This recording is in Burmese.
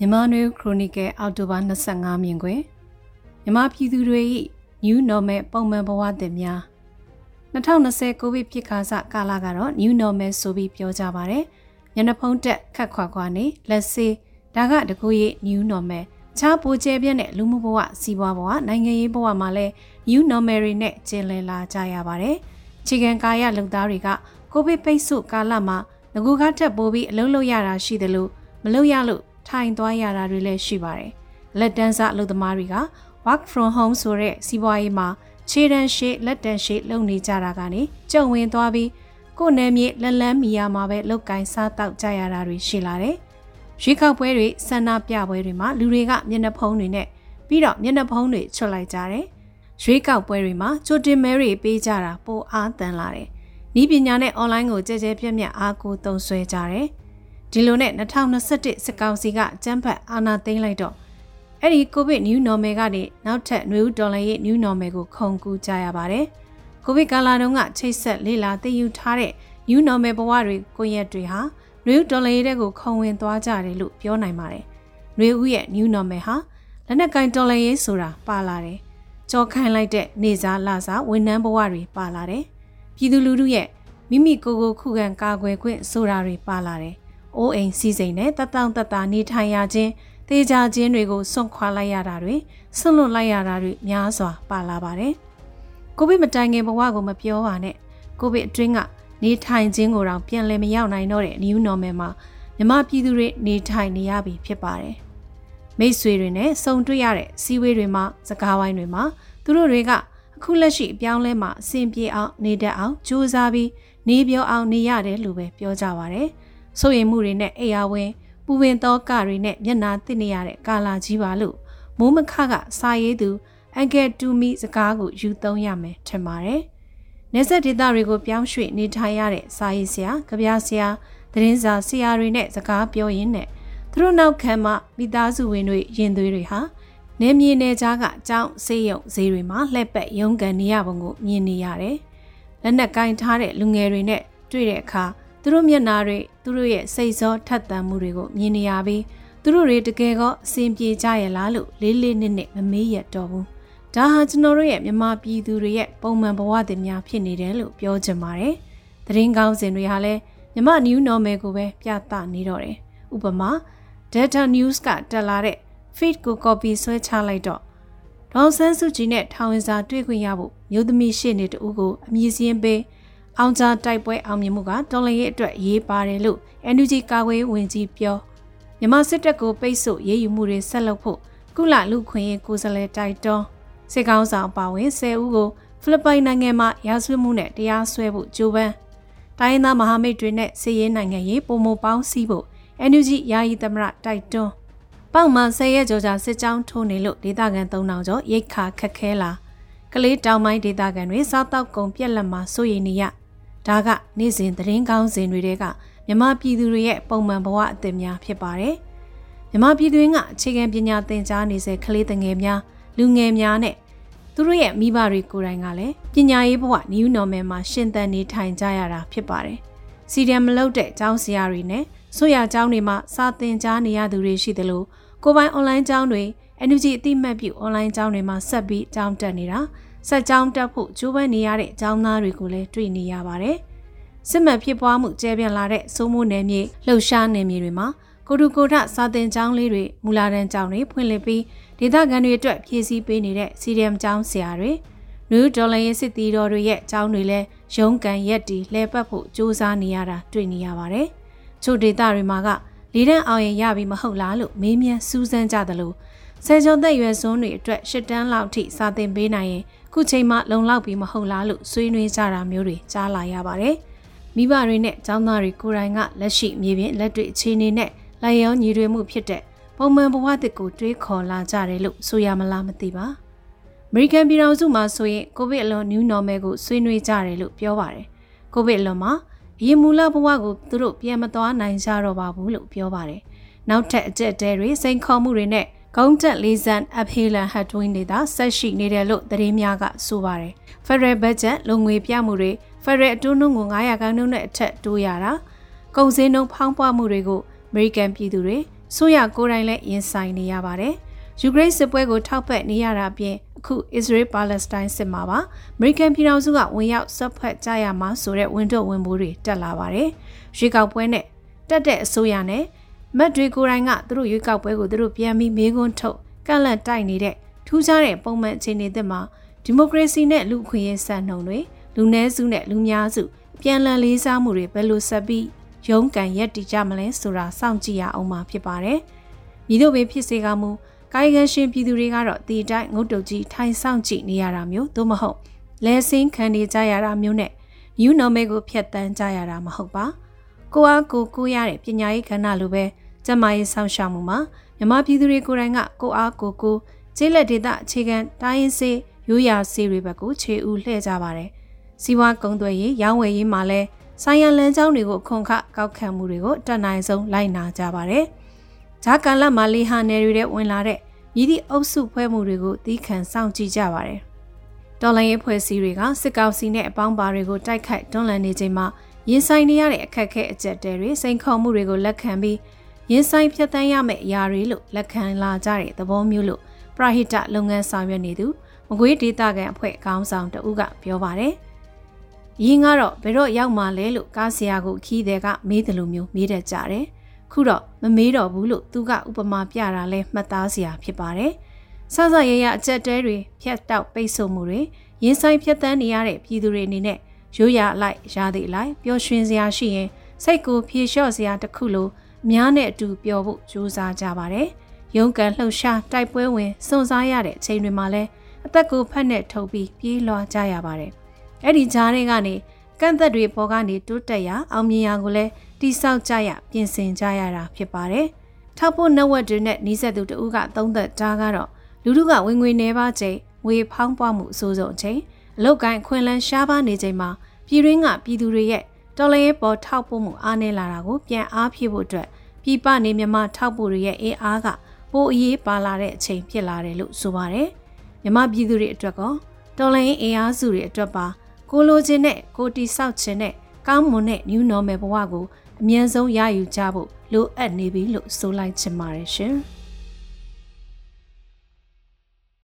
မြန်မာနွေခရိုနီကယ်အောက်တိုဘာ25မြင်ကွယ်မြန်မာပြည်သူတွေ၏ New Normal ပုံမှန်ဘဝသစ်များ2020ကိုဗစ်ဖြစ်ခါစကာလကတော့ New Normal ဆိုပြီးပြောကြပါတယ်။ညနေဖုံးတက်ခတ်ခွာခွာနေလက်စေးဒါကတကူရဲ့ New Normal ခြားပိုကျဲပြက်တဲ့လူမှုဘဝစီးပွားဘဝနိုင်ငံရေးဘဝမှာလည်း New Normal တွေနဲ့ကျင်လည်လာကြရပါတယ်။ခြေခံကာယလုံသားတွေကကိုဗစ်ပိတ်ဆို့ကာလမှာငကူကားထက်ပိုပြီးအလုံးလုံးရတာရှိတယ်လို့မလုပ်ရလို့ ထိုင်သွားရတာတွေလည်းရှိပါတယ်။လက်တန်းစားအလုပ်သမားတွေက work from home ဆိုတဲ့စီးပွားရေးမှာခြေတန်းရှိလက်တန်းရှိလုပ်နေကြတာကနေကြုံဝင်သွားပြီးကိုယ်နယ်မြေလက်လန်းမီယာမှာပဲလောက်ကင်စားတောက်ကြရတာတွေရှိလာတယ်။ရွေးကောက်ပွဲတွေဆန္ဒပြပွဲတွေမှာလူတွေကမျက်နှာဖုံးတွေနဲ့ပြီးတော့မျက်နှာဖုံးတွေချွတ်လိုက်ကြတယ်။ရွေးကောက်ပွဲတွေမှာကြိုတင်မဲတွေပေးကြတာပိုအားတန်လာတယ်။ဤပညာနဲ့ online ကိုကြဲကြဲပြက်ပြက်အားကိုသုံးဆွဲကြတယ်။ ဒီလိုနဲ့2021စစ်ကောင်စီကကျန်းဖတ်အာဏာသိမ်းလိုက်တော့အဲ့ဒီကိုဗစ် new normal ကနေနောက်ထပ်နွေဦးဒေါ်လာရဲ့ new normal ကိုခုန်ကူးကြရပါတယ်။ကိုဗစ်ကာလတုန်းကချိတ်ဆက်လေ့လာသိယူထားတဲ့ new normal ဘဝတွေကိုရက်တွေဟာနွေဦးဒေါ်လာရဲ့ကိုခုံဝင်သွားကြတယ်လို့ပြောနိုင်ပါတယ်။နွေဦးရဲ့ new normal ဟာလက်နက်ကင်ဒေါ်လာရဲ့ဆိုတာပါလာတယ်။ကြောခိုင်းလိုက်တဲ့နေစားလာစားဝန်ထမ်းဘဝတွေပါလာတယ်။ပြည်သူလူထုရဲ့မိမိကိုယ်ကိုခုခံကာကွယ်ခွင့်ဆိုတာတွေပါလာတယ်။ အိုးအိမ်စီစိန်နဲ့တတောင့်တတနေထိုင်ရခြင်းသေချာခြင်းတွေကိုစွန့်ခွာလိုက်ရတာတွေဆွန့်လွတ်လိုက်ရတာတွေများစွာပါလာပါတယ်။ကိုဗစ်မတိုင်ခင်ဘဝကိုမပြောပါနဲ့။ကိုဗစ်အတွင်းကနေထိုင်ခြင်းကိုတော့ပြန်လည်မရောက်နိုင်တော့တဲ့ new normal မှာမြမပြည်သူတွေနေထိုင်နေရပြီဖြစ်ပါတယ်။မိတ်ဆွေတွေနဲ့ဆုံတွေ့ရတဲ့စီးဝေးတွေမှာစကားဝိုင်းတွေမှာသူတို့တွေကအခုလက်ရှိအပြောင်းလဲမှာအဆင်ပြေအောင်နေတတ်အောင်ကြိုးစားပြီးနေပြောအောင်နေရတယ်လို့ပဲပြောကြပါဗျ။ ဆိုရင်မှုတွေနဲ့အိယာဝင်ပူပင်သောကတွေနဲ့မျက်နာသစ်နေရတဲ့ကာလာကြီးပါလို့မိုးမခကစာရေးသူအန်ကယ်တူမီစကားကိုယူသုံးရမယ်ထင်ပါတယ်။နေဆက်ဒေသတွေကိုပြောင်းရွှေ့နေထိုင်ရတဲ့စာရေးဆရာ၊ကြပြဆရာ၊သတင်းစာဆရာတွေနဲ့စကားပြောရင်းနဲ့သူတို့နောက်ခံမှမိသားစုဝင်တွေရင်သွေးတွေဟာနေမြေနယ်ကြားကအကြောင်းဆေးရုံဈေးတွေမှာလှက်ပက်ရုံးကန်နေရပုံကိုမြင်နေရတယ်။လက်နက်ကင်ထားတဲ့လူငယ်တွေနဲ့တွေ့တဲ့အခါ သူတို့မျက်နာတွေသူတို့ရဲ့စိတ်စောထက်သန်မှုတွေကိုမြင်နေရပြီးသူတို့တွေတကယ်ကောအဆင်ပြေကြရလားလို့လေးလေးနစ်နစ်မမေးရတော့ဘူးဒါဟာကျွန်တော်တို့ရဲ့မြန်မာပြည်သူတွေရဲ့ပုံမှန်ဘဝတင်များဖြစ်နေတယ်လို့ပြောချင်ပါတယ်သတင်းကောင်းစင်တွေဟာလည်းမြမ new normal ကိုပဲပြသနေတော့တယ်ဥပမာ data news ကတက်လာတဲ့ feed ကို copy ဆွဲချလိုက်တော့ဒေါန်ဆန်းစုကြည်နဲ့ထောင်ဝင်စာတွေ့ခွင့်ရဖို့မျိုးသမီးရှေ့နေတူကိုအမည်စင်းပေး အောင်ကြားတိုက်ပွဲအောင်မြင်မှုကတော်လှန်ရေးအတွက်ရေးပါတယ်လို့ NUG ကာကွယ်ဝင်ကြီးပြောမြန်မာစစ်တပ်ကိုပိတ်ဆို့ရေးယူမှုတွေဆက်လုပ်ဖို့ကုလလူခွင့်ရေးကိုယ်စားလှယ်တိုက်တွန်းစစ်ကောင်းဆောင်ပါဝင်10ဦးကိုဖိလစ်ပိုင်နိုင်ငံမှာရာဇဝတ်မှုနဲ့တရားစွဲဖို့ကြိုးပမ်းတိုင်းသားမဟာမိတ်တွေနဲ့စစ်ရေးနိုင်ငံရေးပုံမပေါင်းစည်းဖို့ NUG ယာယီသမရတိုက်တွန်းပေါက်မှဆယ်ရက်ကြောကြာစစ်ကြောင်းထိုးနေလို့ဒေသခံ3000ကျော်ရိတ်ခါခက်ခဲလာကလေးတောင်ပိုင်းဒေသခံတွေစားတောက်ကုန်ပြက်လက်မှာစိုးရိမ်နေရ ဒါကနေ့စဉ်သတင်းကောင်းစဉ်တွေကမြမပြည်သူတွေရဲ့ပုံမှန်ဘဝအသစ်များဖြစ်ပါတယ်။မြမပြည်သူကအခြေခံပညာသင်ကြားနေစေကလေးငယ်များလူငယ်များနဲ့သူတို့ရဲ့မိဘတွေကိုယ်တိုင်ကလည်းပညာရေးဘဝ new normal မှာရှင်သန်နေထိုင်ကြရတာဖြစ်ပါတယ်။စီဒီယမ်မလုပ်တဲ့ကျောင်းဆရာတွေနဲ့ဆိုရကျောင်းတွေမှာစာသင်ကြားနေရသူတွေရှိသလိုကိုပိုင် online ကျောင်းတွေ NUG အတိမတ်ပြု online ကျောင်းတွေမှာဆက်ပြီးကျောင်းတက်နေတာ ဆက်ကြောင်းတက်ဖို့ကြိုးပမ်းနေရတဲ့အကြောင်းသားတွေကိုလည်းတွေ့နေရပါတယ်။စစ်မှန်ဖြစ်ပွားမှုကျဲပြန့်လာတဲ့စိုးမိုးနယ်မြေလှုပ်ရှားနယ်မြေတွေမှာကိုတူကိုထစာတင်ကျောင်းလေးတွေမူလာတန်းကျောင်းတွေဖွင့်လှစ်ပြီးဒေသခံတွေအတွက်ဖြည့်ဆည်းပေးနေတဲ့စီရီယမ်ကျောင်းဆရာတွေနယူးဒေါ်လာရဲ့စစ်တီတော်တွေရဲ့ကျောင်းတွေလည်းရုံးကန်ရက်တီလှည့်ပတ်ဖို့စ조사နေရတာတွေ့နေရပါတယ်။ချို့ဒေသတွေမှာကလေးတန်းအောင်ရင်ရပြီမဟုတ်လားလို့မေးမြန်းစူးစမ်းကြသလိုဆယ်ကျော်သက်ရွယ်စွန်းတွေအတွက်ရှစ်တန်းလောက်ထိစာသင်ပေးနိုင်ရင် ခုချိန်မှလုံလောက်ပြီးမဟုတ်လားလို့ဆွေးနွေးကြတာမျိုးတွေကြားလာရပါတယ်။မိဘတွေနဲ့ကျောင်းသားတွေကိုယ်တိုင်ကလက်ရှိမြေပြင်လက်တွေ့အခြေအနေနဲ့လိုက်ရောညီတွေမှုဖြစ်တဲ့ပုံမှန်ဘဝတစ်ကိုတွေးခေါ်လာကြတယ်လို့ဆိုရမလားမသိပါ။ American ပြည်ထောင်စုမှာဆိုရင်ကိုဗစ်အလွန် new normal ကိုဆွေးနွေးကြတယ်လို့ပြောပါတယ်။ကိုဗစ်အလွန်မှာအရင်မူလဘဝကိုသူတို့ပြန်မသွားနိုင်ကြတော့ပါဘူးလို့ပြောပါတယ်။နောက်ထပ်အကျက်တဲတွေစိန်ခေါ်မှုတွေနဲ့ ဂုံးတက်လေးစံအဖေလန်ဟတ်တွင်းတွေသာဆက်ရှိနေတယ်လို့သတင်းများကဆိုပါတယ်။ Federal Budget လုံငွေပြမှုတွေ Federal အတူနှုန်းကို900ခန်းနှုန်းနဲ့အထက်တိုးရတာကုန်စည်နှုန်းဖောင်းပွားမှုတွေကို American ပြည်သူတွေဆိုရကိုယ်တိုင်လည်းရင်ဆိုင်နေရပါတယ်။ယူကရိန်းစစ်ပွဲကိုထောက်ပံ့နေရတာအပြင်အခု Israel Palestine စစ်မှာပါ American ပြည်ထောင်စုကဝင်ရောက်ဆက်ဖက်ကြရမှာဆိုတဲ့ဝန်တော့ဝန်ပိုးတွေတက်လာပါတယ်။ရွေးကောက်ပွဲနဲ့တက်တဲ့အစိုးရနဲ့ မတ်တွေကိုယ်တိုင်ကသူတို့ရွေးကောက်ပွဲကိုသူတို့ပြန်ပြီးမေးခွန်းထုတ်ကန့်လန့်တိုက်နေတဲ့ထူးခြားတဲ့ပုံမှန်အခြေအနေသစ်မှာဒီမိုကရေစီနဲ့လူ့အခွင့်အရေးစံနှုန်းတွေလူနည်းစုနဲ့လူများစုပြန်လည်လေးစားမှုတွေဘယ်လိုဆက်ပြီးရုန်းကန်ရက်တည်ကြမလဲဆိုတာစောင့်ကြည့်ရအောင်မှာဖြစ်ပါတယ်။မြည်တို့ပဲဖြစ်စေကမူကာယကံရှင်ပြည်သူတွေကတော့ဒီတိုင်းငုတ်တုတ်ကြီးထိုင်ဆောင်ကြည့်နေရတာမျိုးသို့မဟုတ်လဲစင်းခံနေကြရတာမျိုးနဲ့ new normal ကိုဖျက်တမ်းကြရတာမဟုတ်ပါ ကိုအားကိုကိုရတဲ့ပညာရေးကဏ္ဍလိုပဲကျမရေးဆောင်ရှောက်မှုမှာမြမပြည်သူတွေကိုယ်တိုင်ကကိုအားကိုကိုကျေးလက်ဒေသအခြေခံတိုင်းရင်းစေးရိုးရာစေးတွေဘက်ကိုခြေဦးလှည့်ကြပါတယ်စီးပွားကုံသွယ်ရေးရောင်းဝယ်ရေးမှာလည်းဆိုင်ရန်လမ်းကြောင်းတွေကိုခွန်ခကောက်ခံမှုတွေကိုတတ်နိုင်ဆုံးလိုက်နာကြပါတယ်။ဂျာကန်လက်မှာလီဟာနယ်တွေတဲ့ဝင်လာတဲ့မြည်သည့်အုပ်စုဖွဲ့မှုတွေကိုသီးခံစောင့်ကြည့်ကြပါတယ်။တော်လိုင်းရေးဖွဲ့စည်းတွေကစစ်ကောင်စီနဲ့အပေါင်းပါတွေကိုတိုက်ခိုက်တွန်းလှန်နေချိန်မှာ ရင်ဆိုင်နေရတဲ့အခက်အခဲအကျက်တဲတွေစိန်ခေါ်မှုတွေကိုလက်ခံပြီးရင်ဆိုင်ဖြတ်တန်းရမယ့်အရာတွေလို့လက်ခံလာကြတဲ့သဘောမျိုးလို့ပရဟိတလုပ်ငန်းဆောင်ရွက်နေသူမကွေးဒေတာကန်အဖွဲ့အကောင်းဆောင်တဦးကပြောပါတယ်။။ရင်းကတော့ဘယ်တော့ရောက်မှလဲလို့ကားဆရာကိုခီးတဲ့ကမေးတယ်လို့မျိုးမေးတတ်ကြတယ်။ခုတော့မမေးတော့ဘူးလို့သူကဥပမာပြတာလဲမှတ်သားစရာဖြစ်ပါတယ်။ဆဆရရအကြက်တဲတွေဖြတ်တောက်ပိတ်ဆို့မှုတွေရင်ဆိုင်ဖြတ်တန်းနေရတဲ့ပြည်သူတွေအနေနဲ့ ရိုးရလိုက်ရာသည့်လိုက်ပျော်ရွှင်စရာရှိရင်စိတ်ကိုဖြေလျှော့စရာတစ်ခုလိုအများနဲ့အတူပျော်ဖို့ကြိုးစားကြပါတယ်။ရုန်းကန်လှုပ်ရှားတိုက်ပွဲဝင်စွန့်စားရတဲ့အချိန်တွေမှာလဲအသက်ကိုဖက်နဲ့ထုတ်ပြီးပြေးလွှားကြရပါတယ်။အဲ့ဒီကြားတွေကနေကန့်သက်တွေပေါ်ကနေတိုးတက်ရအောင်မြင်ရကိုလည်းတိဆောက်ကြရပြင်ဆင်ကြရတာဖြစ်ပါတယ်။ထောက်ဖို့နက်ဝက်တွေနဲ့နှီးဆက်သူတဦးကသုံးသက်တာကတော့လူလူကဝင်ငွေနေပါချိန်ငွေဖောင်းပွားမှုအဆိုးဆုံးအချိန် အလောက်ကိုင်းခွင်လန်းရှားပါနေချိန်မှာပြည်ရင်းကပြည်သူတွေရဲ့တော်လည်းပေါ်ထောက်ဖို့မှုအားနည်းလာတာကိုပြန်အားဖြည့်ဖို့အတွက်ပြည်ပနေမြမထောက်ဖို့တွေရဲ့အင်အားကပိုအရေးပါလာတဲ့အချိန်ဖြစ်လာတယ်လို့ဆိုပါတယ်။မြမပြည်သူတွေအတွက်ကောတော်လည်းအင်အားစုတွေအတွက်ပါကိုလိုချင်တဲ့ကိုတီဆောက်ခြင်းနဲ့ကောင်းမွန်တဲ့ new normal ဘဝကိုအမြန်ဆုံးရယူကြဖို့လိုအပ်နေပြီလို့ဆိုလိုက်ချင်ပါတယ်ရှင်။